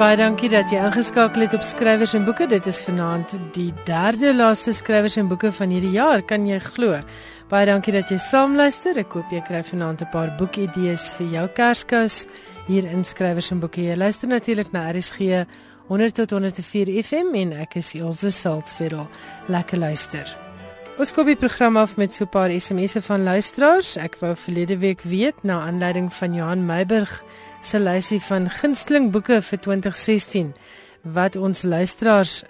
Baie dankie dat jy ingeskakel het op Skrywers en Boeke. Dit is vanaand die derde laaste Skrywers en Boeke van hierdie jaar, kan jy glo? Baie dankie dat jy saamluister. Ek hoop jy kry vanaand 'n paar boekidees vir jou Kerskous hier in Skrywers en Boeke. Jy luister natuurlik na RSG 100 tot 104 FM en ek is Elsje Saltzfeld. Lekker luister. Ons kom die program af met so 'n paar SMS'e van luisteraars. Ek wou verlede week weet na aanleiding van Johan Meiburg se lysie van gunsteling boeke vir 2016 wat ons luisteraars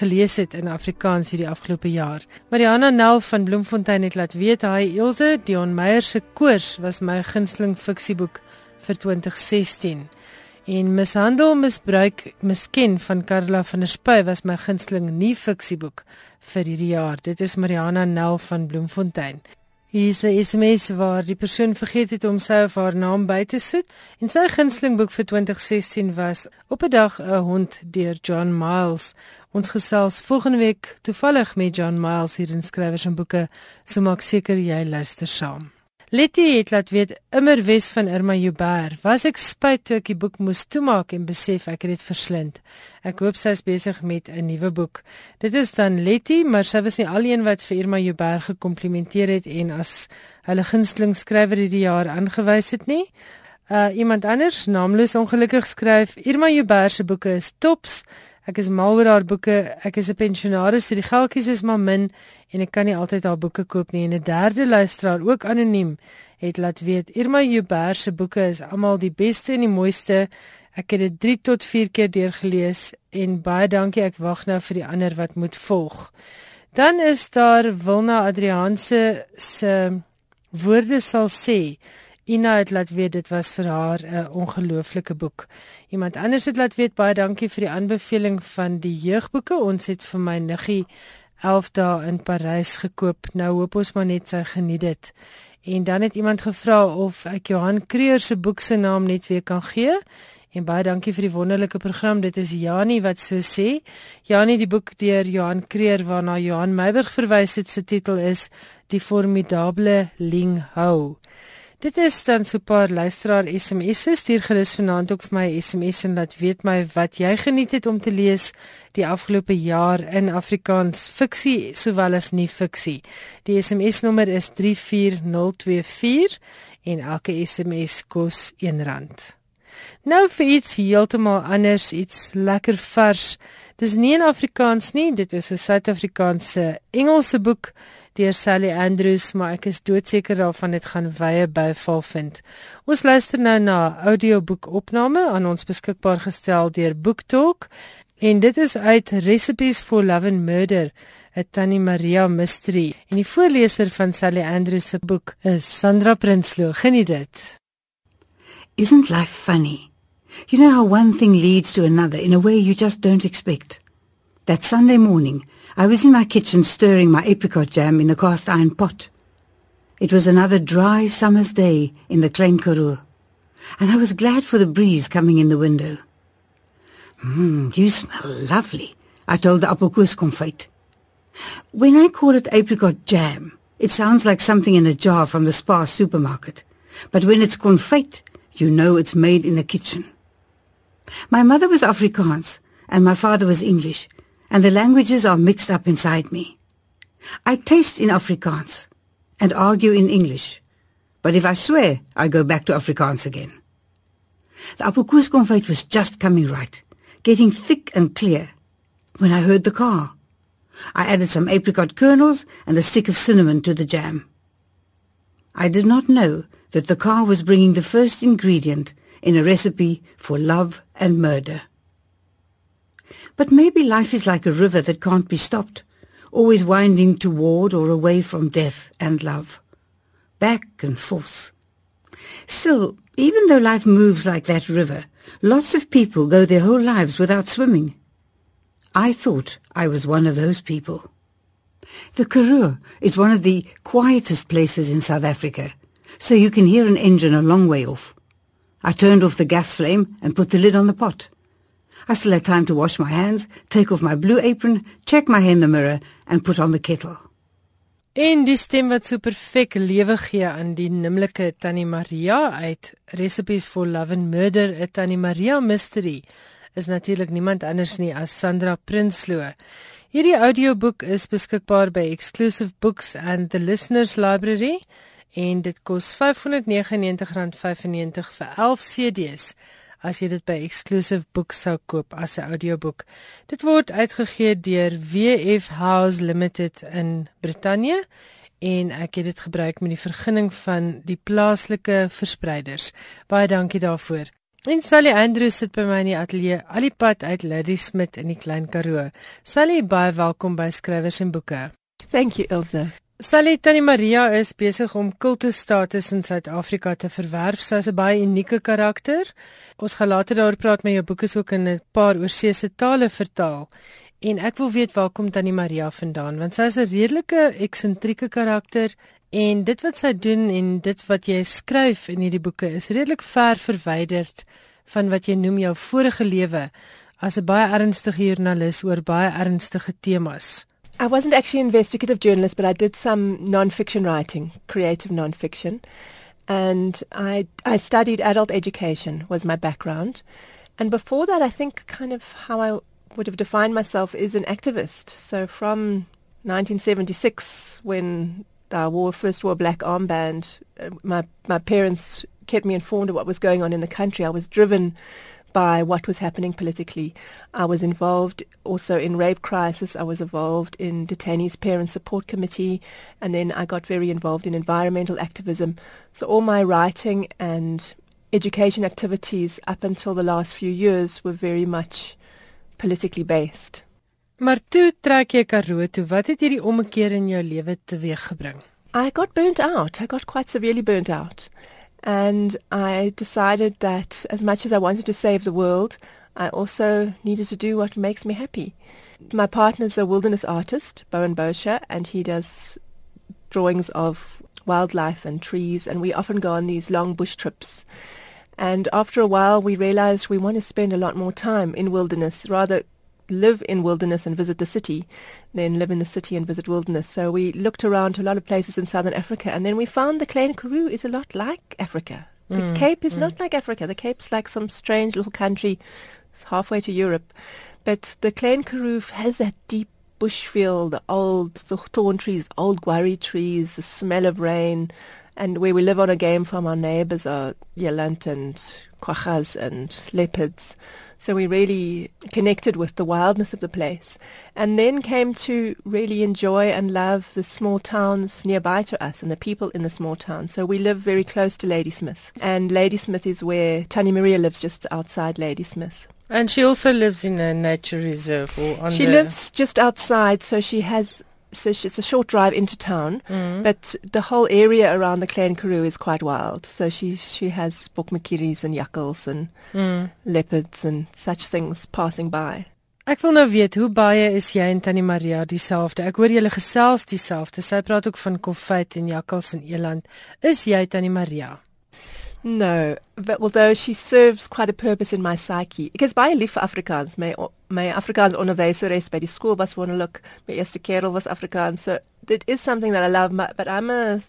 gelees het in Afrikaans hierdie afgelope jaar. Mariana Nel van Bloemfontein het laat weet hy Ilse Dion Meyer se Koors was my gunsteling fiksieboek vir 2016. En Mishandel misbruik misken van Karla van der Spuy was my gunsteling nie fiksieboek vir hierdie jaar. Dit is Mariana Nel van Bloemfontein. Hier is 'n SMS waar die persoon vergeet het om sy of haar naam by te sit en sy gunsteling boek vir 2016 was Op 'n dag 'n hond deur John Miles. Ons gesels volgende week toevallig met John Miles hier in skrywers en boeke, so maak seker jy luister saam. Letty het laat weet immer wes van Irma Joubert. Was ek spyt toe ek die boek moes toemaak en besef ek het dit verslind. Ek hoop sy is besig met 'n nuwe boek. Dit is dan Letty, maar sy was nie alleen wat vir Irma Joubert gekomplimenteer het en as hulle gunsteling skrywer hierdie jaar aangewys het nie. Uh iemand anders, naamloos ongelukkig skryf Irma Joubert se boeke is tops. Ek is mal oor haar boeke. Ek is 'n pensionaris, so die geldjies is maar min en ek kan nie altyd haar boeke koop nie. En 'n derde luisteraar, ook anoniem, het laat weet Irma Joubert se boeke is almal die beste en die mooiste. Ek het dit 3 tot 4 keer deurgelees en baie dankie. Ek wag nou vir die ander wat moet volg. Dan is daar Wilna Adrianse se woorde sal sê Ina het laat weet dit was vir haar 'n ongelooflike boek. Iemand anders het laat weet baie dankie vir die aanbeveling van die jeugboeke. Ons het vir my niggie 11 dae in Parys gekoop. Nou hoop ons maar net sy geniet dit. En dan het iemand gevra of ek Johan Kreer se boek se naam net weer kan gee. En baie dankie vir die wonderlike program. Dit is Janie wat so sê. Janie, die boek deur Johan Kreer waarna Johan Meiburg verwys het, se titel is Die formidable Ling Hou. Dit is dan so 'n paar luisteraar SMS'e stuur gerus vanaand ook vir my SMS en laat weet my wat jy geniet het om te lees die afgelope jaar in Afrikaans fiksie sowel as nie fiksie. Die SMS nommer is 34024 en elke SMS kos R1. Nou vir iets heeltemal anders, iets lekker vars. Dis nie in Afrikaans nie, dit is 'n Suid-Afrikaanse Engelse boek deur Sally Andrews, maar ek is doodseker daarvan dit gaan wye byval vind. Ons luister nou na 'n audioboek opname aan ons beskikbaar gestel deur BookTalk en dit is uit Recipes for Love and Murder. 'n Tannie Maria Mystery. En die voorleser van Sally Andrews se boek is Sandra Prinsloo. Geniet dit. Isn't life funny? You know how one thing leads to another in a way you just don't expect. That Sunday morning, I was in my kitchen stirring my apricot jam in the cast iron pot. It was another dry summer's day in the Klein Karoo, and I was glad for the breeze coming in the window. Mmm, you smell lovely, I told the appelkoos confit. When I call it apricot jam, it sounds like something in a jar from the Spar supermarket. But when it's confit, you know it's made in a kitchen. My mother was Afrikaans and my father was English, and the languages are mixed up inside me. I taste in Afrikaans and argue in English, but if I swear, I go back to Afrikaans again. The appelkoos confit was just coming right, getting thick and clear, when I heard the car. I added some apricot kernels and a stick of cinnamon to the jam. I did not know that the car was bringing the first ingredient in a recipe for love and murder. But maybe life is like a river that can't be stopped, always winding toward or away from death and love. Back and forth. Still, even though life moves like that river, lots of people go their whole lives without swimming. I thought I was one of those people. The Karoo is one of the quietest places in South Africa, so you can hear an engine a long way off. I turned off the gas flame and put the lid on the pot. I still had time to wash my hands, take off my blue apron, check my hair in the mirror and put on the kettle. En die stem wat so perfek lewe gee aan die nimmerlike Tannie Maria uit Recipes for Love and Murder, 'n Tannie Maria mystery is natuurlik niemand anders nie as Sandra Prinsloo. Hierdie audioboek is beskikbaar by Exclusive Books and the Listeners Library en dit kos R599.95 vir 11 CD's as jy dit by Exclusive Books sou koop as 'n audioboek. Dit word uitgegee deur WF House Limited in Brittanje en ek het dit gebruik met die vergunning van die plaaslike verspreiders. Baie dankie daarvoor. En Sally Andrews sit by my in die ateljee alipad uit Lady Smith in die Klein Karoo. Sally, baie welkom by Skrywers en Boeke. Thank you, Ilse. Sally Tannie Maria is besig om kultusstatus in Suid-Afrika te verwerf. Sy is 'n baie unieke karakter. Ons gaan later daaroor praat met jou boeke ook in 'n paar oorseese tale vertaal. En ek wil weet waar kom Tannie Maria vandaan want sy is 'n redelike eksentrieke karakter en dit wat sy doen en dit wat jy skryf in hierdie boeke is redelik ver verwyderd van wat jy noem jou vorige lewe as 'n baie ernstige joernalis oor baie ernstige temas. I wasn't actually an investigative journalist, but I did some non-fiction writing, creative non-fiction. And I, I studied adult education was my background. And before that, I think kind of how I would have defined myself is an activist. So from 1976, when I wore first wore a black armband, uh, my my parents kept me informed of what was going on in the country. I was driven by what was happening politically. I was involved also in rape crisis. I was involved in detainees parent support committee and then I got very involved in environmental activism. So all my writing and education activities up until the last few years were very much politically based. Maar toe trek jy Karoo toe. Wat het hierdie ommekeer in jou lewe teweeggebring? I got burnt out. I got quite severely burnt out. And I decided that as much as I wanted to save the world, I also needed to do what makes me happy. My partner's a wilderness artist, Bowen Bosher, and he does drawings of wildlife and trees, and we often go on these long bush trips. And after a while, we realized we want to spend a lot more time in wilderness, rather live in wilderness and visit the city than live in the city and visit wilderness. So we looked around to a lot of places in southern Africa and then we found the Klein Karoo is a lot like Africa. The mm, Cape is mm. not like Africa. The Cape's like some strange little country halfway to Europe. But the Klein Karoo has that deep bush feel, the old the thorn trees, old guarri trees, the smell of rain, and where we live on a game farm, our neighbors are yelant and quachas and leopards. So we really connected with the wildness of the place and then came to really enjoy and love the small towns nearby to us and the people in the small towns. So we live very close to Ladysmith and Ladysmith is where Tani Maria lives just outside Ladysmith. And she also lives in a nature reserve or on She lives just outside so she has so it's a short drive into town, mm. but the whole area around the Klein Karoo is quite wild. So she she has bokmakiris and jakkals and mm. leopards and such things passing by. Ek wil nou weet hoe baie is jy en Tannie Maria dieselfde? Ek hoor julle gesels dieselfde. Sy praat ook van konfyt en jakkals en eland. Is jy Tannie Maria? No, but although she serves quite a purpose in my psyche. Ek is baie lief vir Afrikaans. My my Afrikaans onderwyseres by die skool was wonderlik. My eerste kerel was Afrikaans. So it is something that I love, but I'm a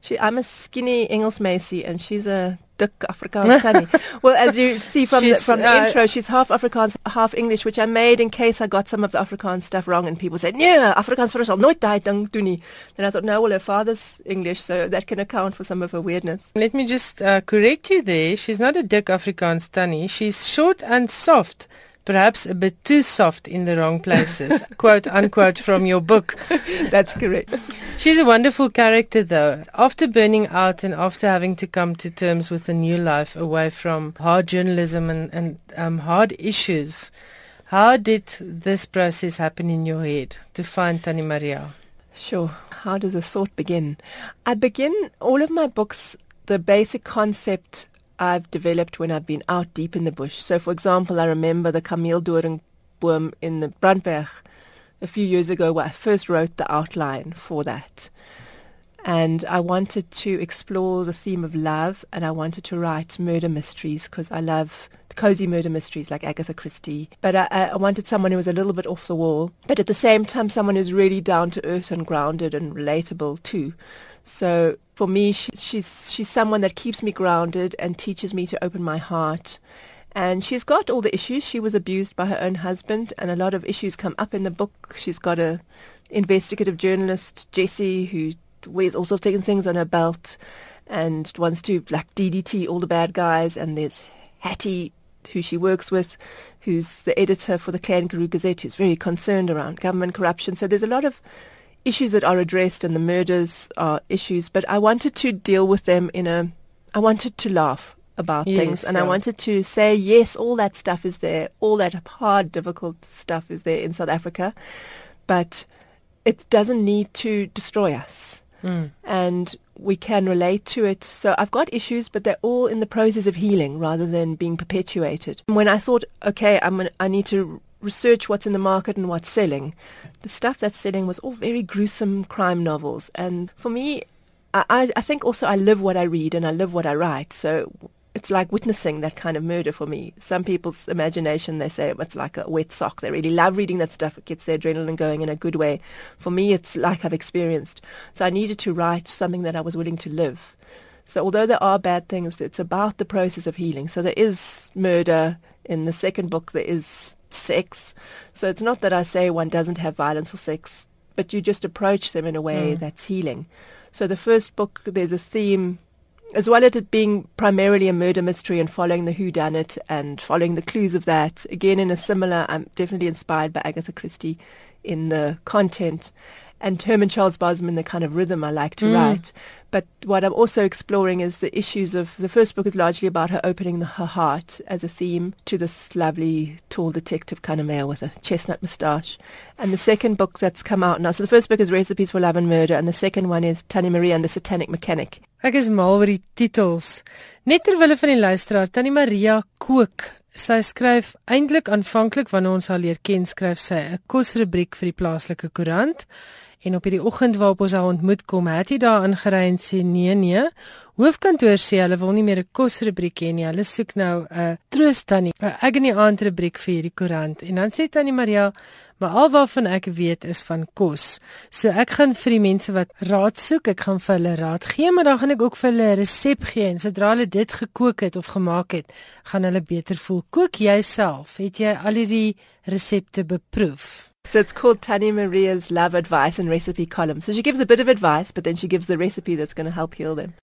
she I'm a skinny Engels Macy and she's a dik Afrikaans tannie. well, as you see from the, from the uh, intro, she's half Afrikaans, half English, which I made in case I got some of the Afrikaans stuff wrong, and people said, "Yeah, Afrikaans vir ons al nooit daai ding doen nie." Then I thought, no, well, her father's English, so that can account for some of her weirdness. Let me just uh, correct you there. She's not a dik Afrikaans tannie. She's short and soft perhaps a bit too soft in the wrong places, quote unquote from your book. That's correct. She's a wonderful character though. After burning out and after having to come to terms with a new life away from hard journalism and, and um, hard issues, how did this process happen in your head to find Tani Maria? Sure. How does the thought begin? I begin all of my books, the basic concept I've developed when I've been out deep in the bush. So, for example, I remember the Kameeldoring boom in the Brandberg a few years ago where I first wrote the outline for that. And I wanted to explore the theme of love and I wanted to write murder mysteries because I love cozy murder mysteries like Agatha Christie. But I, I, wanted someone who was a little bit off the wall, but at the same time someone who's really down to earth and grounded and relatable too. So for me, she, she's she's someone that keeps me grounded and teaches me to open my heart And she's got all the issues. She was abused by her own husband, and a lot of issues come up in the book. She's got a investigative journalist, Jessie, who wears all sorts of things on her belt and wants to like DDT all the bad guys. And there's Hattie, who she works with, who's the editor for the Clan Karoo Gazette, who's very concerned around government corruption. So there's a lot of issues that are addressed, and the murders are issues. But I wanted to deal with them in a. I wanted to laugh about Yes, things and I wanted to say yes all that stuff is there all that hard difficult stuff is there in South Africa but it doesn't need to destroy us Mm. and we can relate to it so I've got issues but they're all in the process of healing rather than being perpetuated when I thought okay I'm gonna, I need to research what's in the market and what's selling the stuff that's selling was all very gruesome crime novels and for me I, I think also I live what I read and I live what I write. So it's like witnessing that kind of murder for me. Some people's imagination, they say it's like a wet sock. They really love reading that stuff. It gets their adrenaline going in a good way. For me, it's like I've experienced. So I needed to write something that I was willing to live. So although there are bad things, it's about the process of healing. So there is murder. In the second book, there is sex. So it's not that I say one doesn't have violence or sex, but you just approach them in a way Mm. that's healing. So the first book, there's a theme, as well as it being primarily a murder mystery and following the whodunit and following the clues of that. Again, in a similar, I'm definitely inspired by Agatha Christie in the content and Herman Charles Bosman, the kind of rhythm I like to Mm. write. But what I'm also exploring is the issues of the first book is largely about her opening the, her heart as a theme to this lovely tall detective kind of male with a chestnut moustache. And the second book that's come out now, so the first book is Recipes for Love and Murder, and the second one is Tanny Maria and the Satanic Mechanic. Ek is mal oor die titels. Net ter wille van die luisteraar, Tannie Maria kook. Sy skryf eintlik aanvanklik wanneer ons haar leer ken, skryf sy 'n kosrubriek vir die plaaslike koerant. En op hierdie oggend waarop ons haar ontmoet kom, het hy daar ingery en sê nee nee. Hoofkantoor sê hulle wil nie meer 'n kosrubriek hê nie. Hulle soek nou 'n troos tannie, 'n die aand rubriek vir hierdie koerant. En dan sê Tannie Maria, maar alwaarvan ek weet is van kos. So ek gaan vir die mense wat raad soek, ek gaan vir hulle raad gee, maar dan gaan ek ook vir hulle 'n resep gee en sodra hulle dit gekook het of gemaak het, gaan hulle beter voel. Kook jy self? Het jy al hierdie resepte beproef? So it's called Tanya Maria's Love Advice and Recipe Column. So she gives a bit of advice, but then she gives the recipe that's going to help heal them.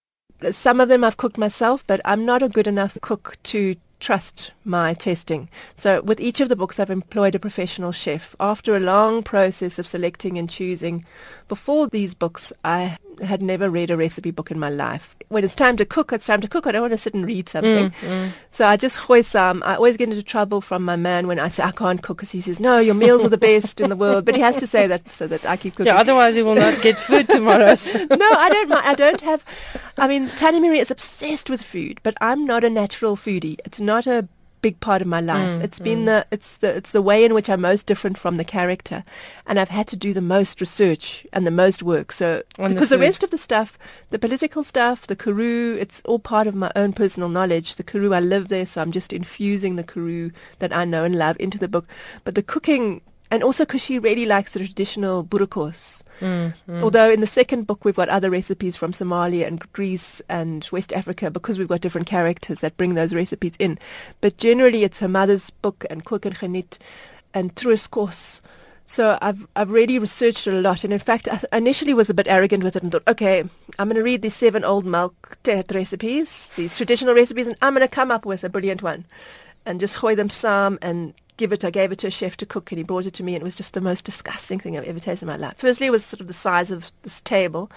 Some of them I've cooked myself, but I'm not a good enough cook to trust my testing. So with each of the books I've employed a professional chef. After a long process of selecting and choosing, before these books I had never read a recipe book in my life. When it's time to cook, it's time to cook. I don't want to sit and read something. Mm, mm. So I just hoist some. I always get into trouble from my man when I say I can't cook because he says, no, your meals are the best in the world. But he has to say that so that I keep cooking. Ja, otherwise you will not get food tomorrow. So. no, I don't. I don't have. I mean, Tanya Maria is obsessed with food, but I'm not a natural foodie. It's not a big part of my life. Mm, it's been the it's the it's the way in which I'm most different from the character, and I've had to do the most research and the most work. So On because the, food. rest of the stuff, the political stuff, the Karoo, it's all part of my own personal knowledge. The Karoo, I live there, so I'm just infusing the Karoo that I know and love into the book. But the cooking. And also because she really likes the traditional burukos. Mm, Although in the second book we've got other recipes from Somalia and Greece and West Africa because we've got different characters that bring those recipes in. But generally it's her mother's book and Cook and Geniet and Truskos. So I've I've really researched it a lot and in fact I initially was a bit arrogant with it and thought, okay, I'm going to read these seven old milk recipes, these traditional recipes and I'm going to come up with a brilliant one and just hoy them some and give it. I gave it to a chef to cook, and he brought it to me, and it was just the most disgusting thing I've ever tasted in my life. Firstly, it was sort of the size of this table.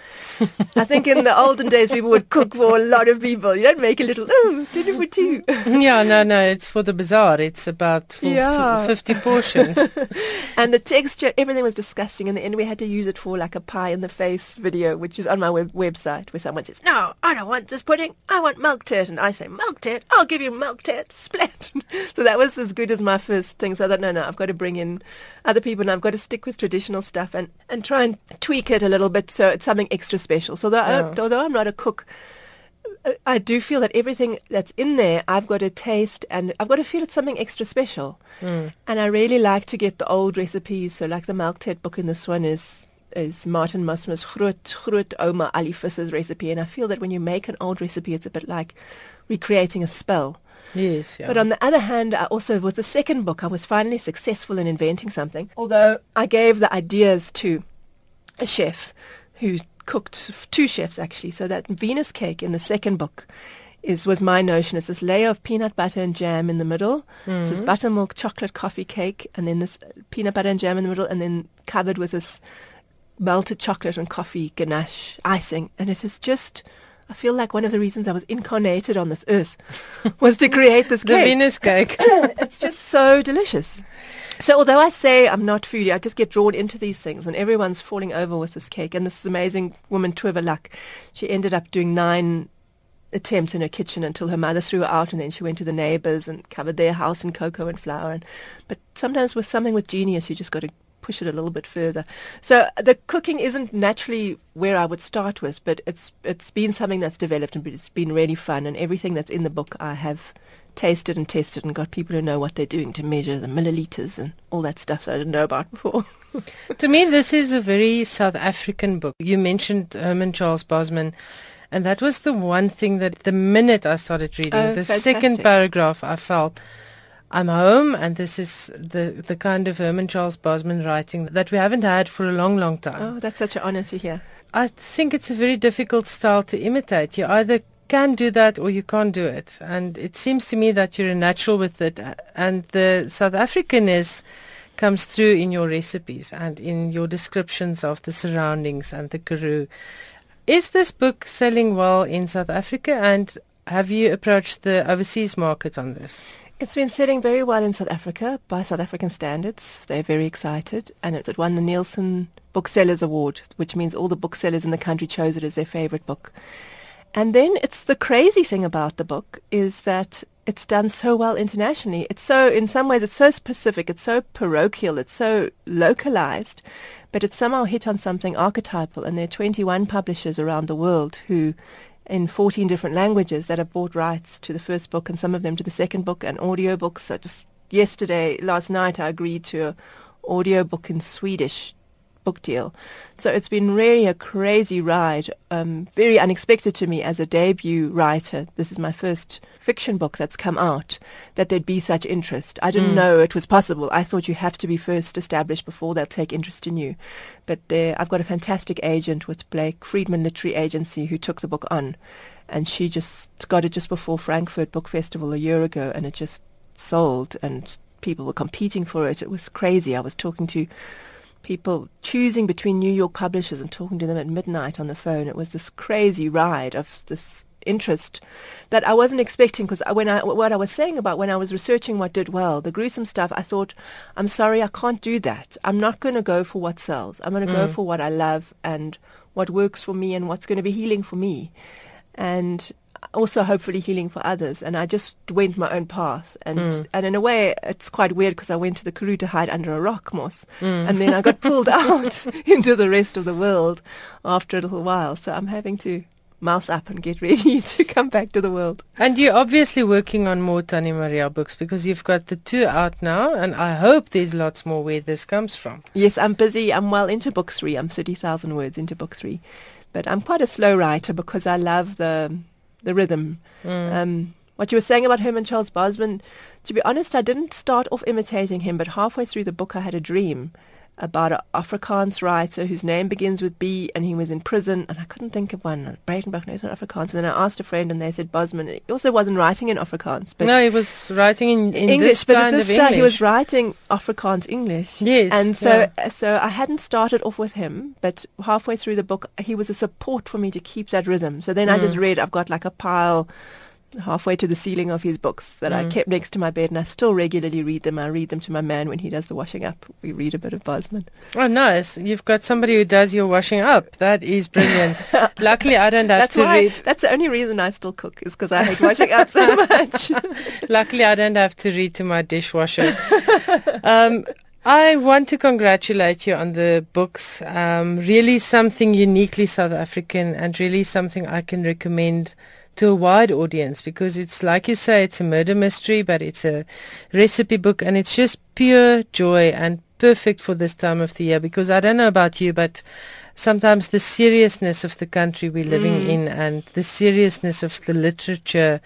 I think in the olden days, people would cook for a lot of people. You don't make a little oh dinner for two. yeah, no, no, it's for the bazaar. It's about for Yeah. f- 50 portions. and the texture, everything was disgusting. In the end, we had to use it for like a pie in the face video, which is on my web- website, where someone says, "No, I don't want this pudding. I want milk tit," and I say, "Milk tit? I'll give you milk tit." Splat. so that was as good as my first thing. So I thought, no, no, I've got to bring in other people, and I've got to stick with traditional stuff and and try and tweak it a little bit so it's something extra special. So though, I, although I'm not a cook. I do feel that everything that's in there, I've got to taste and I've got to feel it's something extra special. Mm. And I really like to get the old recipes. So like the Milk Tet book in this one is is Martin Musmus Groot Groot Oma Ali Visser's recipe. And I feel that when you make an old recipe, it's a bit like recreating a spell. Yes, yeah. But on the other hand, I also with the second book, I was finally successful in inventing something. Although I gave the ideas to a chef who cooked two chefs actually. So that Venus cake in the second book is was my notion. It's this layer of peanut butter and jam in the middle. Mm-hmm. It's this buttermilk chocolate coffee cake, and then this peanut butter and jam in the middle, and then covered with this melted chocolate and coffee ganache icing. And it is just. I feel like one of the reasons I was incarnated on this earth was to create this cake. the Venus cake. it's just so delicious. So although I say I'm not foodie, I just get drawn into these things, and everyone's falling over with this cake. And this amazing woman, Tuva Luck, she ended up doing nine attempts in her kitchen until her mother threw her out and then she went to the neighbors and covered their house in cocoa and flour and but sometimes with something with genius you just got to push it a little bit further. So uh, the cooking isn't naturally where I would start with but it's it's been something that's developed and it's been really fun and everything that's in the book I have tasted and tested and got people to know what they're doing to measure the milliliters and all that stuff that I didn't know about before. To me this is a very South African book. You mentioned Herman Charles Bosman and that was the one thing that the minute I started reading, oh, the fantastic. second paragraph, I felt I'm home, and this is the the kind of Herman Charles Bosman writing that we haven't had for a long, long time. Oh, that's such an honor to hear. I think it's a very difficult style to imitate. You either can do that or you can't do it, and it seems to me that you're a natural with it. And the South Africanness comes through in your recipes and in your descriptions of the surroundings and the karoo. Is this book selling well in South Africa and have you approached the overseas market on this? It's been selling very well in South Africa by South African standards. They're very excited and it won the Nielsen Booksellers Award, which means all the booksellers in the country chose it as their favorite book. And then it's the crazy thing about the book is that it's done so well internationally. It's so, in some ways, it's so specific, it's so parochial, it's so localized but it somehow hit on something archetypal. And there are 21 publishers around the world who, in 14 different languages, that have bought rights to the first book and some of them to the second book and audiobooks. So just yesterday, last night, I agreed to an audiobook in Swedish book deal. So it's been really a crazy ride, um, very unexpected to me as a debut writer. This is my first fiction book that's come out, that there'd be such interest. I didn't mm. know it was possible. I thought you have to be first established before they'll take interest in you. But there, I've got a fantastic agent with Blake Friedman Literary Agency who took the book on. And she just got it just before Frankfurt Book Festival a year ago, and it just sold, and people were competing for it. It was crazy. I was talking to people choosing between New York publishers and talking to them at midnight on the phone. It was this crazy ride of this interest that I wasn't expecting because when I what I was saying about when I was researching what did well, the gruesome stuff, I thought, I'm sorry, I can't do that. I'm not going to go for what sells. I'm going to mm. go for what I love and what works for me and what's going to be healing for me. And also hopefully healing for others. And I just went my own path. And mm. and in a way, it's quite weird because I went to the Karoo to hide under a rock moss. Mm. And then I got pulled out into the rest of the world after a little while. So I'm having to mouse up and get ready to come back to the world. And you're obviously working on more Tannie Maria books because you've got the two out now, and I hope there's lots more where this comes from. Yes, I'm busy. I'm well into book three. I'm 30,000 words into book three. But I'm quite a slow writer because I love the the rhythm. Mm. Um, what you were saying about Herman Charles Bosman, to be honest, I didn't start off imitating him, but halfway through the book I had a dream about an Afrikaans writer whose name begins with B and he was in prison and I couldn't think of one. Breitenbach knows not Afrikaans. And then I asked a friend and they said Bosman. He also wasn't writing in Afrikaans. But no, he was writing in, in English, this but kind at this of time he was writing Afrikaans English. Yes. And so, yeah. so I hadn't started off with him, but halfway through the book, he was a support for me to keep that rhythm. So then I just Mm. read, I've got like a pile halfway to the ceiling of his books that I Mm. kept next to my bed and I still regularly read them. I read them to my man when he does the washing up. We read a bit of Bosman. Oh, nice. You've got somebody who does your washing up. That is brilliant. Luckily, I don't have That's to why, read. that's the only reason I still cook is because I hate washing up so much. Luckily, I don't have to read to my dishwasher. um, I want to congratulate you on the books. Um, really something uniquely South African and really something I can recommend to a wide audience because it's like you say, it's a murder mystery, but it's a recipe book and it's just pure joy and perfect for this time of the year because I don't know about you, but sometimes the seriousness of the country we're living Mm. in and the seriousness of the literature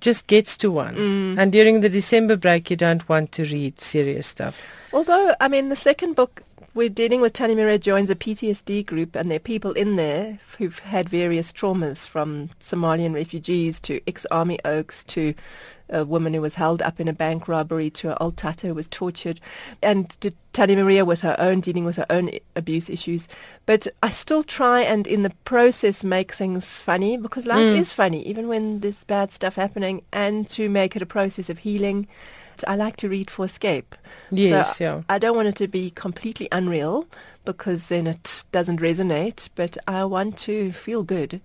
just gets to one. Mm. And during the December break, you don't want to read serious stuff. Although, I mean, the second book we're dealing with Tani Maria joins a PTSD group, and there are people in there who've had various traumas, from Somalian refugees to ex-army oaks to a woman who was held up in a bank robbery to an old tata who was tortured, and to Tani Maria with her own dealing with her own abuse issues. But I still try and in the process make things funny because life Mm. is funny, even when there's bad stuff happening, and to make it a process of healing. I like to read for escape. Yes, so yeah. I don't want it to be completely unreal because then it doesn't resonate, but I want to feel good.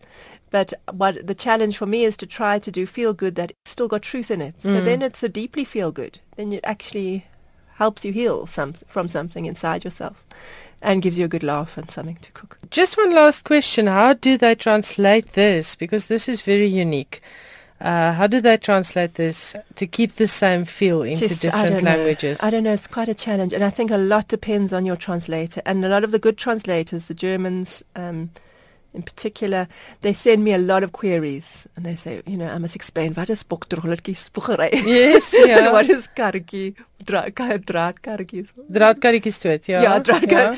But what the challenge for me is to try to do feel good that still got truth in it. So Mm. then it's a deeply feel good. Then it actually helps you heal some, from something inside yourself and gives you a good laugh and something to cook. Just one last question. How do they translate this? Because this is very unique. Uh, how do they translate this to keep the same feel into Just- I different know. languages? I don't know. It's quite a challenge, and I think a lot depends on your translator. And a lot of the good translators, the Germans, um, in particular, they send me a lot of queries, and they say, you know, I must explain what is bokdrolletjie spoegery. Yes, ja. what is karretjie, dra- ka- draadkarretjies. Draadkarretjies dood, ja. Yeah, Yeah. draadkar- ja.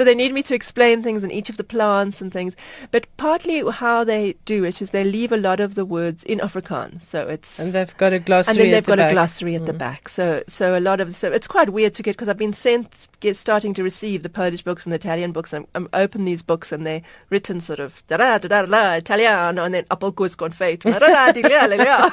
So they need me to explain things in each of the plants and things. But partly how they do it is they leave a lot of the words in Afrikaans. So it's And they've got a glossary and then they've the got back. a glossary at the Mm. back. So so a lot of so it's quite weird to get because I've been sent get starting to receive the Polish books and the Italian books. I'm, I'm open these books and they're written sort of da da da da da Italiano and then appelkoos confit. da, da, di, la, la, la.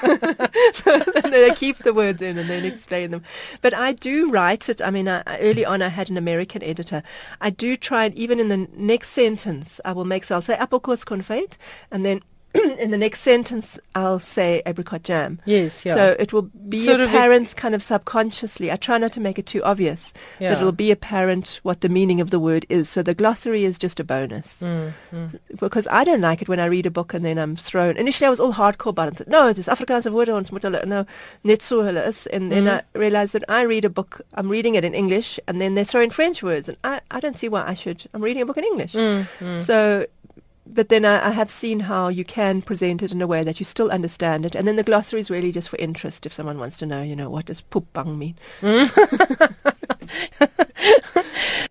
so they keep the words in and then explain them. But I do write it. I mean, I- early on I had an American editor. I do try and even in the next sentence I will make so I'll say apple appelkoos confit and then. in the next sentence, I'll say apricot jam. Yes, yeah. So it will be Sort of apparent kind of subconsciously. I try not to make it too obvious, yeah. but it'll be apparent what the meaning of the word is. So the glossary is just a bonus. Mm, mm. Because I don't like it when I read a book and then I'm thrown. Initially I was all hardcore about it. No, dis Afrikaanse woorde ons moet hulle nou net so hulle is. And then Mhm. I realized that I read a book, I'm reading it in English and then they throw in French words and I, I don't see why I should. I'm reading a book in English. Mm. So, but then I, I have seen how you can present it in a way that you still understand it. And then the glossary is really just for interest if someone wants to know, you know, what does poepbang mean?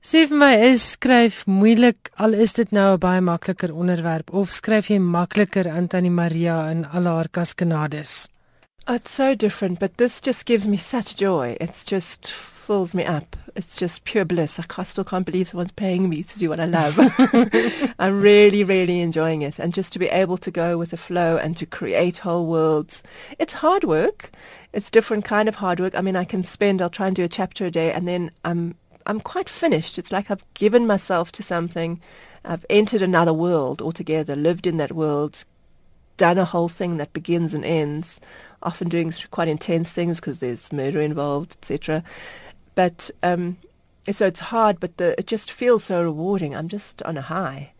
Sê my, is skryf moeilik al is dit nou 'n baie makliker onderwerp of skryf jy makliker aan Maria in al haar kaskanades? It's so different, but this just gives me such joy. It's just fills me up. It's just pure bliss. I still can't believe someone's paying me to do what I love. I'm really, really enjoying it. And just to be able to go with the flow and to create whole worlds. It's hard work. It's different kind of hard work. I mean, I can spend, I'll try and do a chapter a day and then I'm, I'm quite finished. It's like I've given myself to something. I've entered another world altogether, lived in that world, done a whole thing that begins and ends, often doing quite intense things because there's murder involved, etc. But um, so it's hard, but the, it just feels so rewarding. I'm just on a high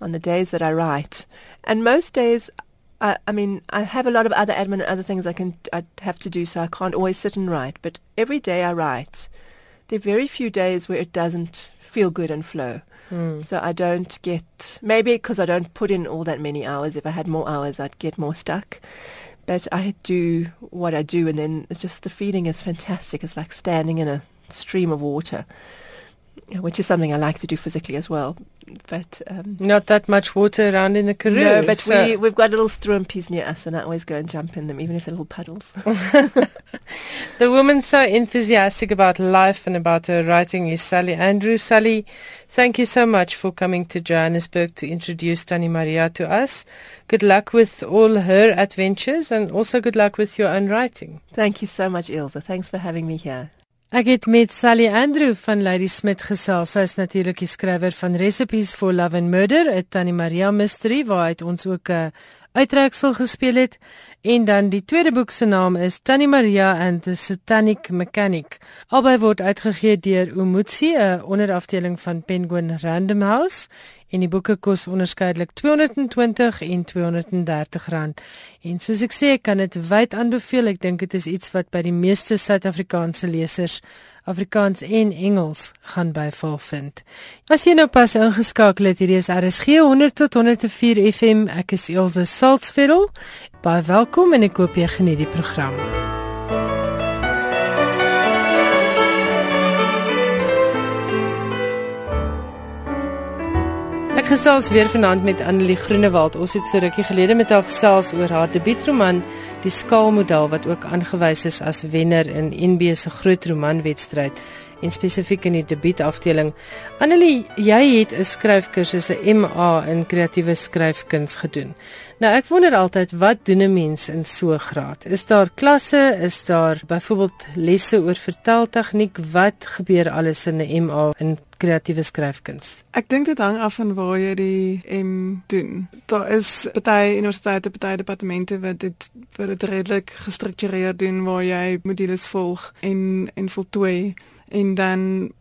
on the days that I write, and most days. I, I mean, I have a lot of other admin and other things I can I have to do, so I can't always sit and write. But every day I write. There are very few days where it doesn't feel good and flow. Mm. So I don't get maybe because I don't put in all that many hours. If I had more hours, I'd get more stuck. But I do what I do, and then it's just the feeling is fantastic. It's like standing in a stream of water, which is something I like to do physically as well. But um, Not that much water around in the Karoo. no, but so- we we've got little strumpis near us, and I always go and jump in them, even if they're little puddles. The woman so enthusiastic about life and about her writing is Sally Andrew. Sally, thank you so much for coming to Johannesburg to introduce Tani Maria to us. Good luck with all her adventures and also good luck with your own writing. Thank you so much, Ilse. Thanks for having me here. Ek het met Sally Andrew van Lady Smith gesels. Sy is natuurlik die skrywer van Recipes for Love and Murder, 'n Tannie Maria mystery waaruit ons ook 'n uittreksel gespeel het. En dan die tweede boek se naam is Tannie Maria and the Satanic Mechanic. Albei word uitgegee deur Umutsi, 'n onderafdeling van Penguin Random House. En die boeke kos onderskeidelik R220 en R230 rand. En soos ek sê, ek kan dit wyd aanbeveel. Ek dink dit is iets wat by die meeste Suid-Afrikaanse lesers Afrikaans en Engels gaan byval vind. As jy nou pas ingeskakel het, hierdie is RSG 100 tot 104 FM. Ek is Elsje Salzveld Baie welkom en ek hoop jy geniet die program. Gesels weer vanaand met Annelie Groenewald. Ons het so rukkie gelede met haar gesels oor haar debuutroman Die Skaalmodel wat ook aangewys is as wenner in NB se groot romanwedstryd en spesifiek in die debuutafdeling. Annelie, jy het 'n skryfkursus, 'n MA in kreatiewe skryfkuns gedoen. Nou ek wonder altyd wat doen 'n mens in so 'n graad? Is daar klasse? Is daar byvoorbeeld lesse oor verteltegniek? Wat gebeur alles in 'n MA in kreatiewe skryfkuns? Ek dink dit hang af van waar jy die M doen. Daar is baie universiteite, baie departemente wat dit vir dit redelik gestruktureerd doen waar jy modules volg en en voltooi en dan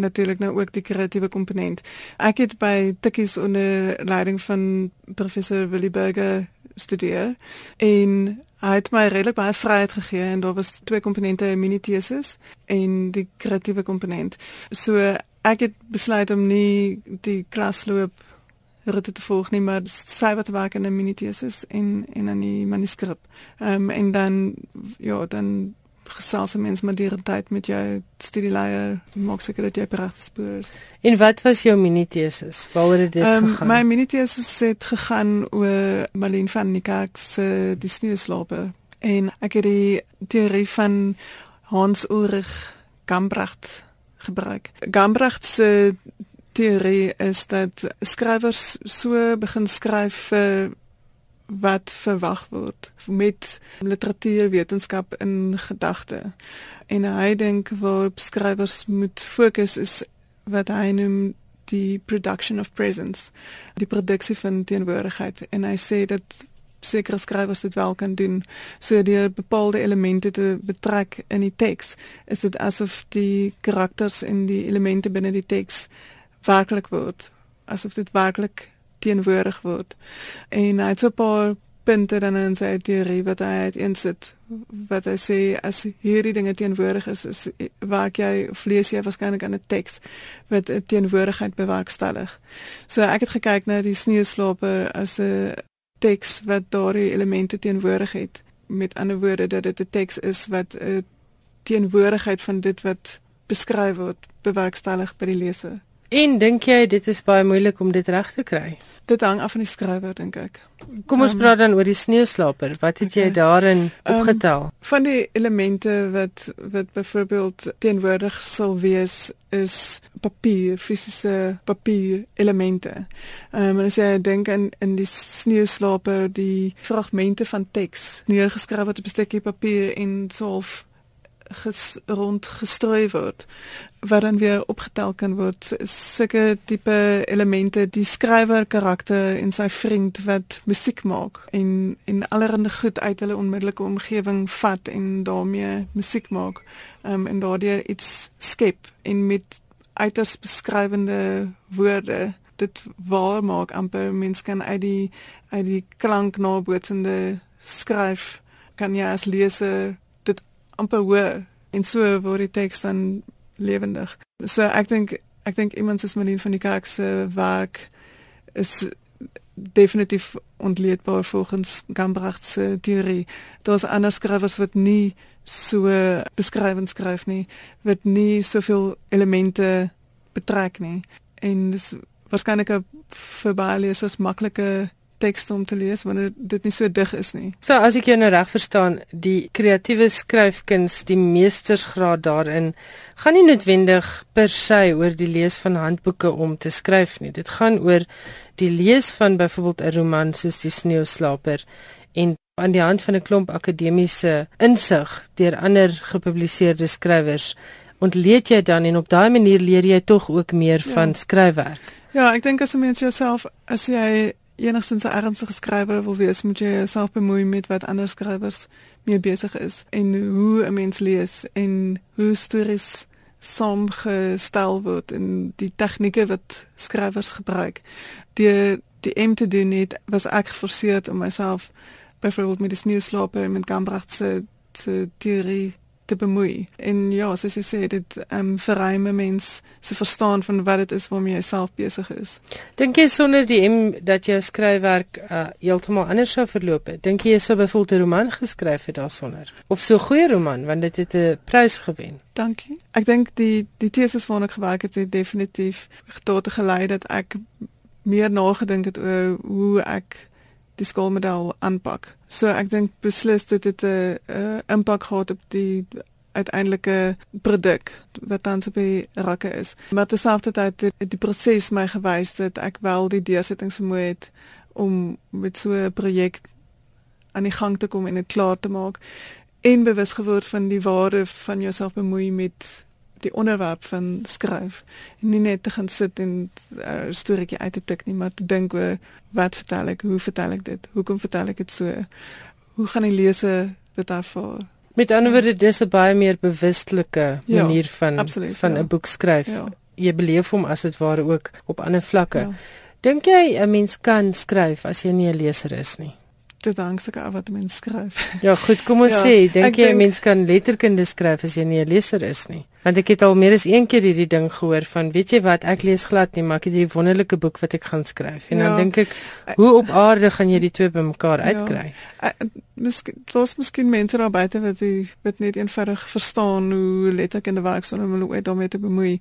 natuurlik nou ook die kreatiewe komponent. Ek het by Tikkies onder leiding van professor Willie Burger studeer en hy het my redelik baie vryheid gegee en daar was twee komponente, 'n mini tesis en die kreatiewe komponent. So ek het besluit om nie die klasloop roete te volg nie, maar sy wat werk in 'n mini tesis en en in die manuskrip. Ehm um, en dan ja, dan gesels mens met die tyd met jou studieleier maak seker dat jy op regte spoor is. En wat was jou minitesis? Waaroor het dit um, gegaan? My minitesis het gegaan oor Malien van Niekerk se Die Sneeuslaper en ek het die teorie van Hans Ulrich Gambracht gebruik. Gambracht se teorie is dat skrywers so begin skryf vir wat verwag word met literatuurwetenskap in gedagte. En hy dink waarop skrywers moet fokus is wat hy noem die production of presence, die produksie van teenwoordigheid en hy sê dat sekere skrywers dit wel kan doen. So die bepaalde elemente te betrek in die teks, is dit asof die karakters en die elemente binne die teks werklik word, asof dit werklik teenwoordig word. En hy het so 'n paar punte dan in sy teorie wat hy het insit wat hy sê as hierdie dinge teenwoordig is, is waar jy vlees jy waarskynlik aan 'n teks wat teenwoordigheid bewerkstellig. So ek het gekyk na die sneeuslaper as 'n teks wat daardie elemente teenwoordig het. Met ander woorde dat dit 'n teks is wat 'n teenwoordigheid van dit wat beskryf word bewerkstellig by die leser. En dink jy dit is baie moeilik om dit reg te kry? Dit hang af van die skrywer dink ek. Kom ons um, praat dan oor die sneeuslaper. Wat het okay. jy daarin ehm, opgetel? Um, van die elemente wat wat byvoorbeeld teenwoordig sal wees is papier, fisiese papier elemente. Ehm um, as jy dink aan in die sneeuslaper, die fragmente van teks neergeskryf word op 'n stukkie papier en soof ges, rond gestrooi word wat dan weer opgetel kan word. Sulke tipe elemente die skrywer karakter en sy vriend wat musiek maak en en allerlei goed uit hulle onmiddellike omgewing vat en daarmee musiek maak um, en daardeur iets skep en met uiters beskrywende woorde dit waar maak amper mens kan uit die uit die klank nabootsende skryf kan jy as leser amper hoor en so word die teks dan lewendig. So ek dink ek dink iemand soos Marlene van die Kerk se werk is definitief ontleedbaar volgens Gambracht se teorie. Daar's ander skrywers wat nie so beskrywend skryf nie, wat nie soveel elemente betrek nie. En dis waarskynlik 'n vir baie lesers maklike teks om te lees wanneer dit nie so dig is nie. So as ek jou nou reg verstaan, die kreatiewe skryfkuns, die meestersgraad daarin gaan nie noodwendig per se oor die lees van handboeke om te skryf nie. Dit gaan oor die lees van byvoorbeeld 'n roman soos Die Sneeuslaper en aan die hand van 'n klomp akademiese insig deur ander gepubliseerde skrywers ontleed jy dan en op daai manier leer jy tog ook meer ja. van skryfwerk. Ja, ek dink as 'n mens jouself as jy enigstens 'n ernstige skrywer wil wees, moet jy jouself bemoei met wat ander skrywers mee besig is en hoe 'n mens lees en hoe stories saamgestel word en die tegnieke wat skrywers gebruik. Die die em te doen het was ek geforseer om myself byvoorbeeld met die sneeuslaper en met Gambracht se teorie te bemoei. En ja, soos jy sê, dit ehm um, verruim 'n mens se verstaan van wat dit is waarmee jy self besig is. Dink jy sonder die M dat jou skryfwerk uh, heeltemal anders sou verloop het? Dink jy jy sou byvoorbeeld 'n roman geskryf het daarsonder? Of so 'n goeie roman want dit het 'n prys gewen? Dankie. Ek dink die die teses waarna ek gewerk het, het definitief tot gelei dat ek meer nagedink het oor hoe ek die skoolmodel aanpak. So ek dink beslis dit het 'n impak gehad op die uiteindelike produk wat dan op die rakke is. Maar terselfdertyd het die proses my gewys dat ek wel die deursettingsvermoë het om met so 'n projek aan die gang te kom en dit klaar te maak en bewus geword van die waarde van jouself bemoei met die onderwerp van skryf en nie net te gaan sit en 'n uh, storieetjie uit te tik nie maar te dink oor wat vertel ek hoe vertel ek dit hoekom vertel ek dit so hoe gaan die leser dit ervaar met ander woorde dis 'n baie meer bewustelike ja, manier ja, van absoluut, van 'n ja. boek skryf ja. jy beleef hom as dit ware ook op ander vlakke ja. dink jy 'n mens kan skryf as jy nie 'n leser is nie dit hang seker af wat mens skryf. Ja, goed, kom ons ja, sê, dink jy 'n mens kan letterkunde skryf as jy nie 'n leser is nie? Want ek het al meer as een keer hierdie ding gehoor van, weet jy wat, ek lees glad nie, maar ek het hierdie wonderlike boek wat ek gaan skryf. En ja, dan dink ek, hoe op aarde gaan jy die twee bymekaar ja, uitkry? Miskien daar's miskien mense daar buite wat jy wat net eenvoudig verstaan hoe letterkunde werk sonder om hulle ooit daarmee te bemoei.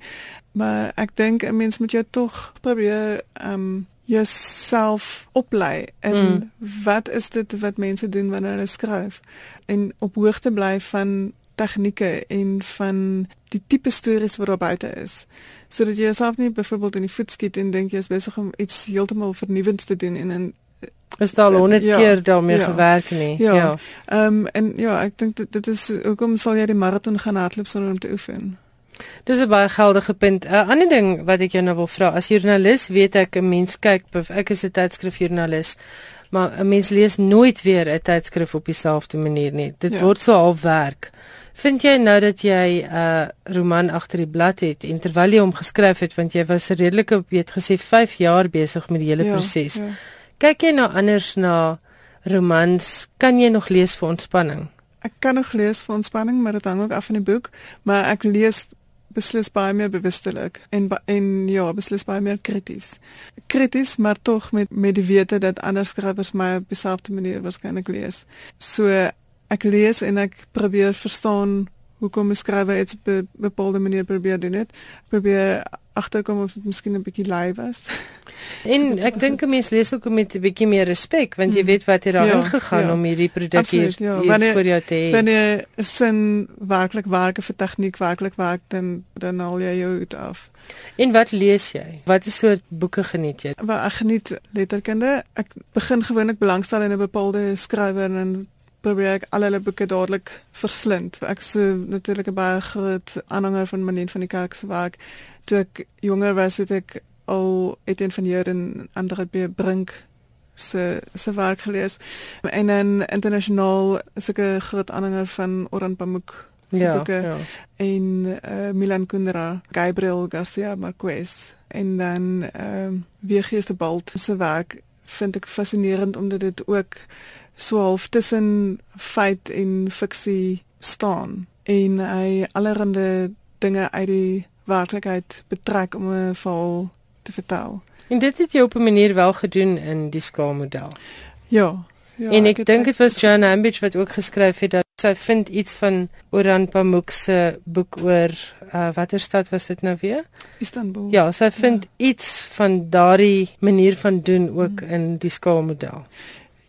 Maar ek dink 'n mens moet jou tog probeer ehm um, jouself oplei en mm. wat is dit wat mense doen wanneer hulle skryf? En op hoogte bly van tegnieke en van die tipe stories wat daar buite is. Sodat jy jouself nie byvoorbeeld in die voet skiet en dink jy is besig om iets heeltemal vernuwends te doen en in is daar al 100 ja, keer daarmee ja, gewerk? Nie ja. Ehm ja. um, en ja ek dink dit, dit is hoekom sal jy die maraton gaan hardloop sonder om te oefen Dis 'n baie geldige punt. 'n uh, Ander ding wat ek jou nou wil vra, as joernalis weet ek 'n mens kyk, ek is 'n tydskrifjoernalis, maar 'n mens lees nooit weer 'n tydskrif op dieselfde manier nie. Dit ja. word so al werk. Vind jy nou dat jy 'n uh, roman agter die blad het en terwyl jy hom geskryf het, want jy was redelik op weet gesê 5 jaar besig met die hele ja, proses. Ja. Kyk jy nou anders na romans? Kan jy nog lees vir ontspanning? Ek kan nog lees vir ontspanning, maar dit hang ook af van die boek, maar ek lees beslis baie meer bewustelik en en ja, beslis baie meer krities. Krities, maar tog met met die wete dat ander skrywers my op dieselfde manier waarskynlik lees. So ek lees en ek probeer verstaan hoekom 'n skrywer iets op 'n bepaalde manier probeer doen dit. Probeer agterkom of dit miskien 'n bietjie lui was. En so, ek dink 'n mens lees ook met 'n bietjie meer respek want jy mm. weet wat hier daarin ja, gegaan ja. om hierdie produk hier, ja. hier wanneer, vir jou te hê. Wanneer sin werklik werk vir tegniek werklik werk dan dan al jy jou uit af. En wat lees jy? Wat is soort boeke geniet jy? Wel ek geniet letterkunde. Ek begin gewoonlik belangstel in 'n bepaalde skrywer en probeer ek al hulle boeke dadelik verslind. Ek is natuurlik 'n baie groot aanhanger van Manien van die Kerk se werk. Toe ek jonger was, het ek al Etienne van Heer en ander by Brink se se werk gelees. En dan internasionaal is ek 'n groot aanhanger van Orhan Pamuk se ja, boeke ja. en uh, Milan Kundera, Gabriel Garcia Marquez en dan ehm uh, wie gee Balt se werk vind ek fascinerend omdat dit ook so half tussen feit en fiksie staan en hy allerhande dinge uit die werklikheid betrek om 'n verhaal te vertel. En dit het jy op 'n manier wel gedoen in die skaalmodel. Ja. Ja, en ek, ek dink dit was John Ambidge wat ook geskryf het dat sy vind iets van Orhan Pamuk se boek oor uh, watter stad was dit nou weer? Istanbul. Ja, sy vind ja. iets van daardie manier van doen ook hmm. in die skaalmodel.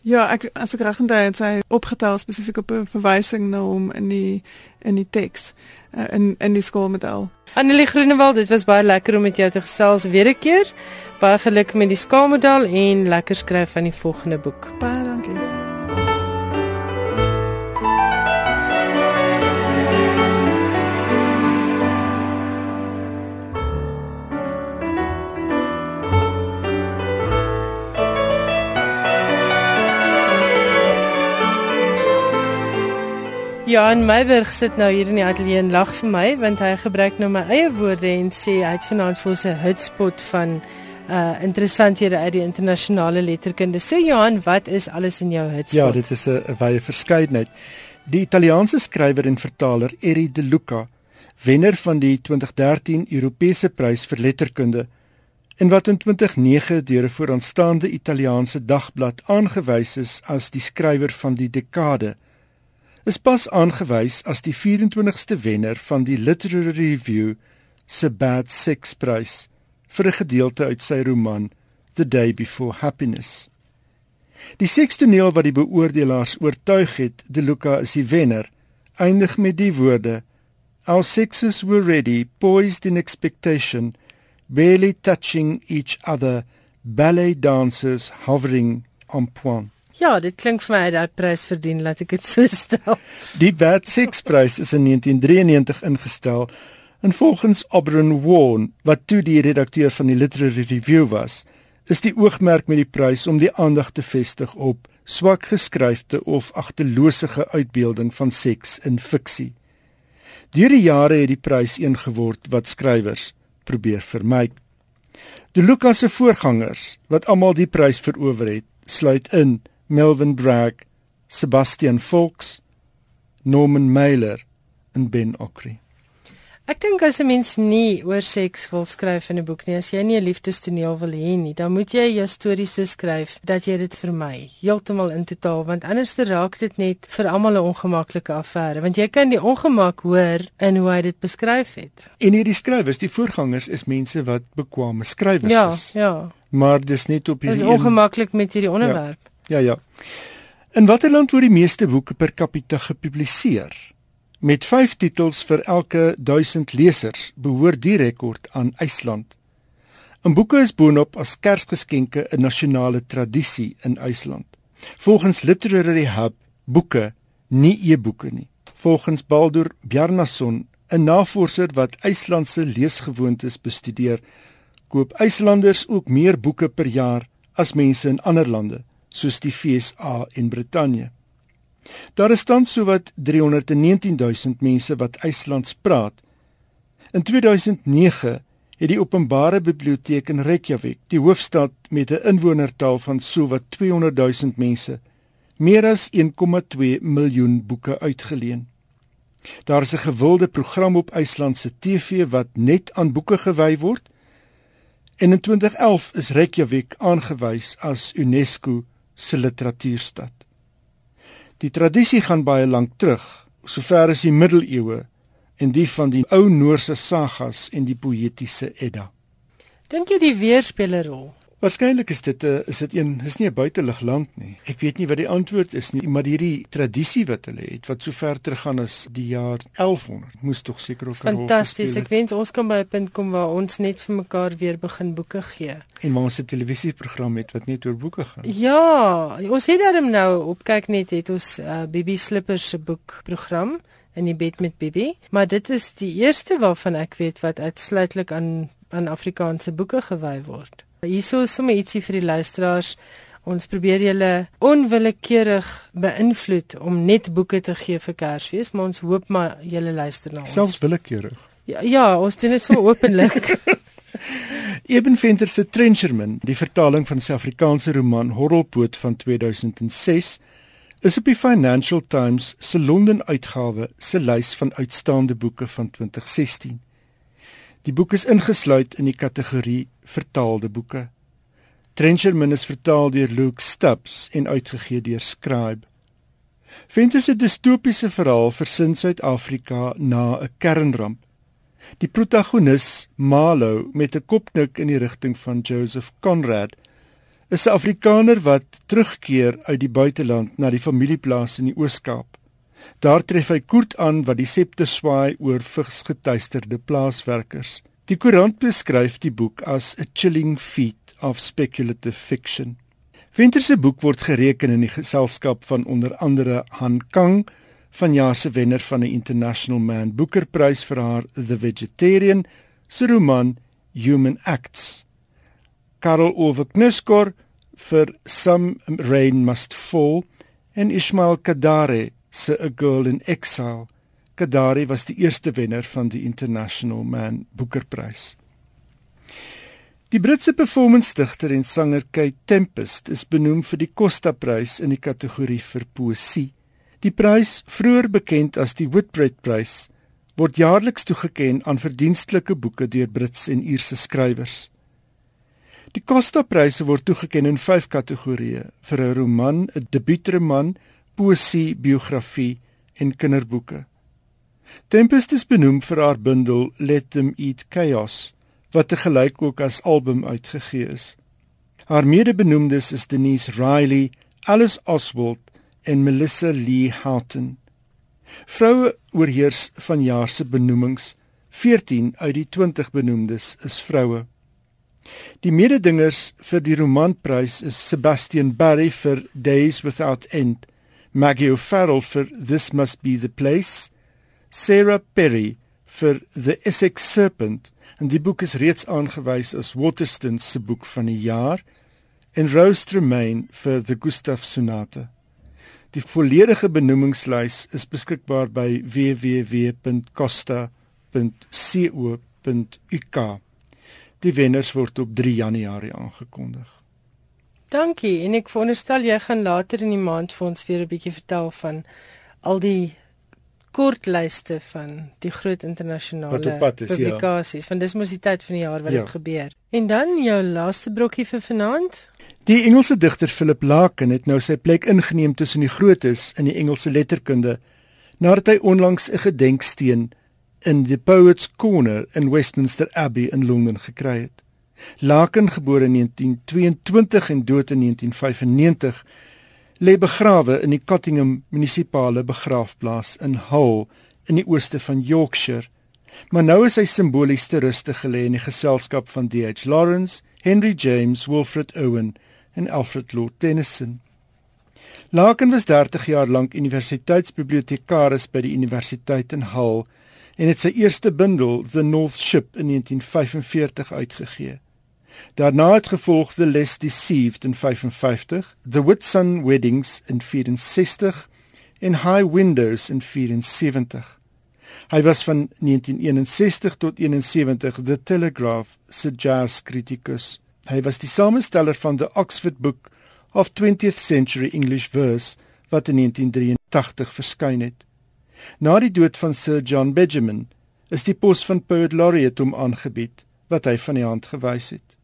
Ja, ek as ek reg onthou het sy opgetel spesifiek op 'n verwysing na hom in die in die teks uh, in in die skoolmodel. Annelie Groenewald, dit was baie lekker om met jou te gesels weer 'n keer. Baie geluk met die skaalmodel en lekker skryf van die volgende boek. Baie dankie. Johan Meiberg sit nou hier in die ateljee en lag vir my want hy gebruik nou my eie woorde en sê hy het vanaand vir ons 'n hotspot van uh interessanthede uit die internasionale letterkunde. So Johan, wat is alles in jou hotspot? Ja, dit is 'n wye verskeidenheid. Die Italiaanse skrywer en vertaler Eri De Luca, wenner van die 2013 Europese Prys vir Letterkunde, en wat in 2009 deur 'n vooraanstaande Italiaanse dagblad aangewys is as die skrywer van die dekade, is pas aangewys as die 24ste wenner van die Literary Review se Bad Sex Prys vir 'n gedeelte uit sy roman The Day Before Happiness. Die sekstoneel wat die beoordelaars oortuig het, De Luca is die wenner, eindig met die woorde: Our sexes were ready, poised in expectation barely touching each other, ballet dancers hovering on point. Ja, dit klink vir my dat prys verdien, laat ek dit so stel. Die Bad Sex Prys is in 1993 ingestel en volgens Oberon Warren, wat toe die redakteur van die Literary Review was, is die oogmerk met die prys om die aandag te vestig op swak geskryfde of agtelose uitbeelding van seks in fiksie. Deur die jare het die prys een geword wat skrywers probeer vermy. De Lucas se voorgangers wat almal die prys verower het, sluit in Melvin Bragg, Sebastian Fox, Norman Mailer en Ben Okri. Ek dink as 'n mens nie oor seks wil skryf in 'n boek nie, as jy nie 'n liefdestoneel wil hê nie, dan moet jy jou storie so skryf dat jy dit vermy, heeltemal in totaal, want anders raak dit net vir almal 'n ongemaklike affære, want jy kan die ongemak hoor in hoe hy dit beskryf het. En hierdie skrywers, die voorgangers is mense wat bekwame skrywers ja, is. Ja, ja. Maar dis net op hierdie Dis ongemaklik met hierdie onderwerp. Ja, ja. ja. In watter land word die meeste boeke per capita gepubliseer? Met 5 titels vir elke 1000 lesers behoort die rekord aan IJsland. 'n Boeke is boonop as Kersgeskenke 'n nasionale tradisie in IJsland. Volgens Literary Hub boeke, nie e-boeke nie. Volgens Baldur Bjarnason, 'n navorser wat IJslandse leesgewoontes bestudeer, koop IJslanders ook meer boeke per jaar as mense in ander lande, soos die FSA en Brittanje. Daar is tans sowat 319000 mense wat IJslands praat. In 2009 het die openbare biblioteek in Reykjavik, die hoofstad met 'n inwonertal van sowat 200000 mense, meer as 1,2 miljoen boeke uitgeleen. Daar is 'n gewilde program op IJsland se TV wat net aan boeke gewy word. En in 2011 is Reykjavik aangewys as UNESCO se literatuurstad. Die tradisie gaan baie lank terug, sover as die middeleeue en die van die ou Noorse sagas en die poëtiese Edda. Dink jy die weer speel 'n rol? Waarskynlik is dit 'n eh, is dit een is nie 'n buitelug land nie. Ek weet nie wat die antwoord is nie, maar hierdie tradisie wat hulle het wat so ver teruggaan as die jaar 1100, moes tog seker ook rol speel. Fantasties. Ek wens ons kan by 'n punt kom waar ons net vir mekaar weer begin boeke gee. En waar ons 'n televisieprogram het wat net oor boeke gaan. Ja, ons het daarom nou op kyk net het ons uh, Bibi Slippers se boekprogram in die bed met Bibi, maar dit is die eerste waarvan ek weet wat uitsluitlik aan aan Afrikaanse boeke gewy word. Hierso is sommer ietsie vir die luisteraars. Ons probeer julle onwillekeurig beïnvloed om net boeke te gee vir Kersfees, maar ons hoop maar julle luister na ons. Selfs willekeurig. Ja, ja, ons doen dit so openlik. Eben Venter se Trencherman, die vertaling van sy Afrikaanse roman Horrelpoot van 2006, is op die Financial Times se Londen uitgawe se lys van uitstaande boeke van 2016. Die boek is ingesluit in die kategorie vertaalde boeke. Trencherman is vertaal deur Luke Stubbs en uitgegee deur Scribe. Venter se distopiese verhaal versin Suid-Afrika na 'n kernramp. Die protagonis, Malo, met 'n kopnik in die rigting van Joseph Conrad, is 'n Afrikaner wat terugkeer uit die buiteland na die familieplaas in die Oos-Kaap. Daar tref hy Koert aan wat die septe swaai oor vigsgetuisterde plaaswerkers. Die koerant beskryf die boek as 'n chilling feat of speculative fiction. Venter se boek word gereken in die geselskap van onder andere Han Kang, vanjaar se wenner van die International Man Booker Prys vir haar The Vegetarian, se roman Human Acts. Karel Ove Knuskor vir Some Rain Must Fall en Ismail Kadare se A Girl in Exile. Kadari was die eerste wenner van die International Man Booker Prys. Die Britse performance-digter en sanger Kate Tempest is benoem vir die Costa Prys in die kategorie vir poësie. Die prys, vroeër bekend as die Whitbread-prys, word jaarliks toegekend aan verdienstelike boeke deur Britse en Ierse skrywers. Die Costa-pryse word toegekend in 5 kategorieë: vir 'n roman, 'n debuutroman, poesie, biografie en kinderboeke. Tempest is benoem vir haar bundel Let Them Eat Chaos, wat te gelyk ook as album uitgegee is. Haar mede-benoemdes is Denise Riley, Alice Oswald en Melissa Lee Houghton. Vroue oorheers van jaar se benoemings. 14 uit die 20 benoemdes is vroue. Die mededingers vir die romanprys is Sebastian Barry vir Days Without End, Maggie O'Farrell vir This Must Be the Place, Sarah Perry vir The Essex Serpent, en die boek is reeds aangewys as Waterston se boek van die jaar, en Rose Tremaine vir The Gustav Sonate. Die volledige benoemingslys is beskikbaar by www.costa.co.uk. Die wenners word op 3 Januarie aangekondig. Dankie en ek veronderstel jy gaan later in die maand vir ons weer 'n bietjie vertel van al die kortlyste van die groot internasionale publikasies ja. want dis mos die tyd van die jaar wat dit ja. gebeur. En dan jou laaste brokkie vir vanaand? Die Engelse digter Philip Larkin het nou sy plek ingeneem tussen die grootes in die Engelse letterkunde nadat hy onlangs 'n gedenksteen in the Poets Corner in Westminster Abbey in Londen gekry het. Larkin, gebore in 1922 en dood in 1995, lê begrawe in die Cottingham munisipale begraafplaas in Hull in die ooste van Yorkshire. Maar nou is hy simbolies te ruste gelê in die geselskap van D.H. Lawrence, Henry James, Wilfred Owen en Alfred Lord Tennyson. Larkin was 30 jaar lank universiteitsbibliotekaris by die Universiteit in Hull en het sy eerste bundel, The North Ship in 1945 uitgegee. Daarna het gevolg The Less Deceived in 55, The Whitsun Weddings in 64 en High Windows in 74. Hy was van 1961 tot 71 The Telegraph se jazz kritikus. Hy was die samesteller van the Oxford Book of 20th Century English Verse wat in 1983 verskyn het. Na die dood van Sir John Benjamin is die pos van Poet Laureate hom aangebied wat hy van die hand gewys het.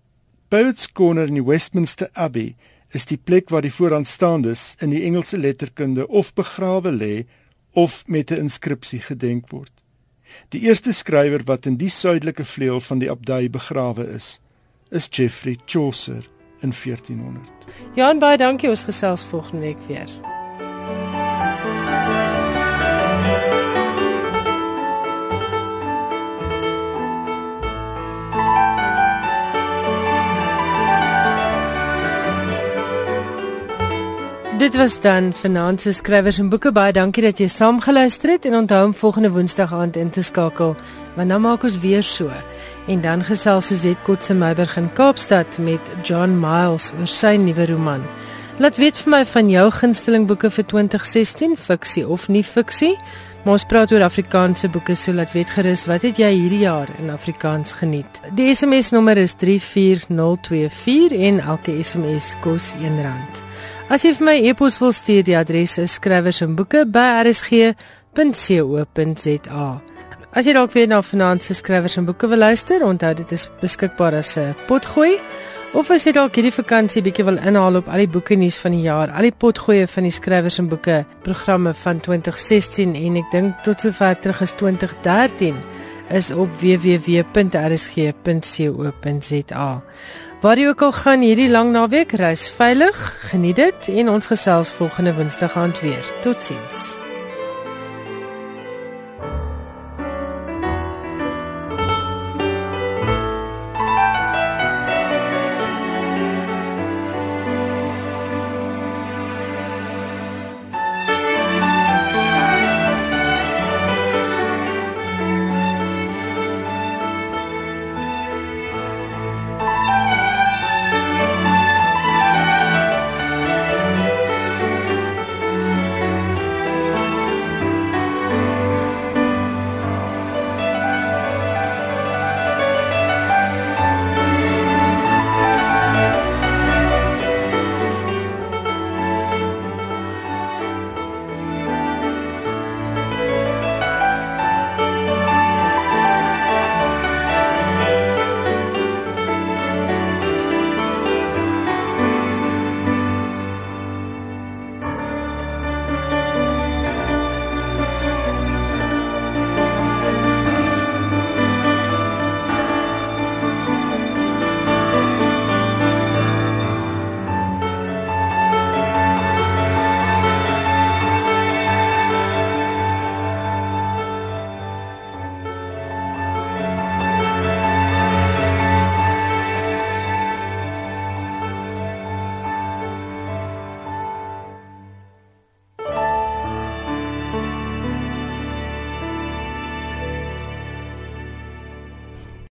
Poets Corner in die Westminster Abbey is die plek waar die vooraanstaandes in die Engelse letterkunde of begrawe lê of met 'n inskripsie gedenk word. Die eerste skrywer wat in die suidelike vleuel van die abdij begrawe is, is Geoffrey Chaucer in 1400. Jan baie dankie ons gesels volgende week weer. Dit was dan vanaand se skrywers en boeke baie dankie dat jy saamgeluister het en onthou om volgende woensdag aand in te skakel want dan maak ons weer so en dan gesels se Zetkot se Meiberg in Kaapstad met John Miles oor sy nuwe roman. Laat weet vir my van jou gunsteling boeke vir 2016, fiksie of nie fiksie. Maar ons praat oor Afrikaanse boeke, so laat weet gerus wat het jy hierdie jaar in Afrikaans geniet. Die SMS nommer is 34024 en elke SMS kos R1. As jy vir my e-pos wil stuur, die adres is skrywersenboeke@rsg.co.za. As jy dalk weer na Finansie Skrywers en Boeke wil luister, onthou dit is beskikbaar as 'n potgooi. Of as jy dalk hierdie vakansie bietjie wil inhaal op al die boeke nuus van die jaar, al die potgoeie van die Skrywers en Boeke programme van 2016 en ek dink tot sover terug as 2013 is op www.rsg.co.za. Waar jy ook al gaan hierdie lang naweek, reis veilig, geniet dit en ons gesels volgende Woensdag aand weer. Totsiens.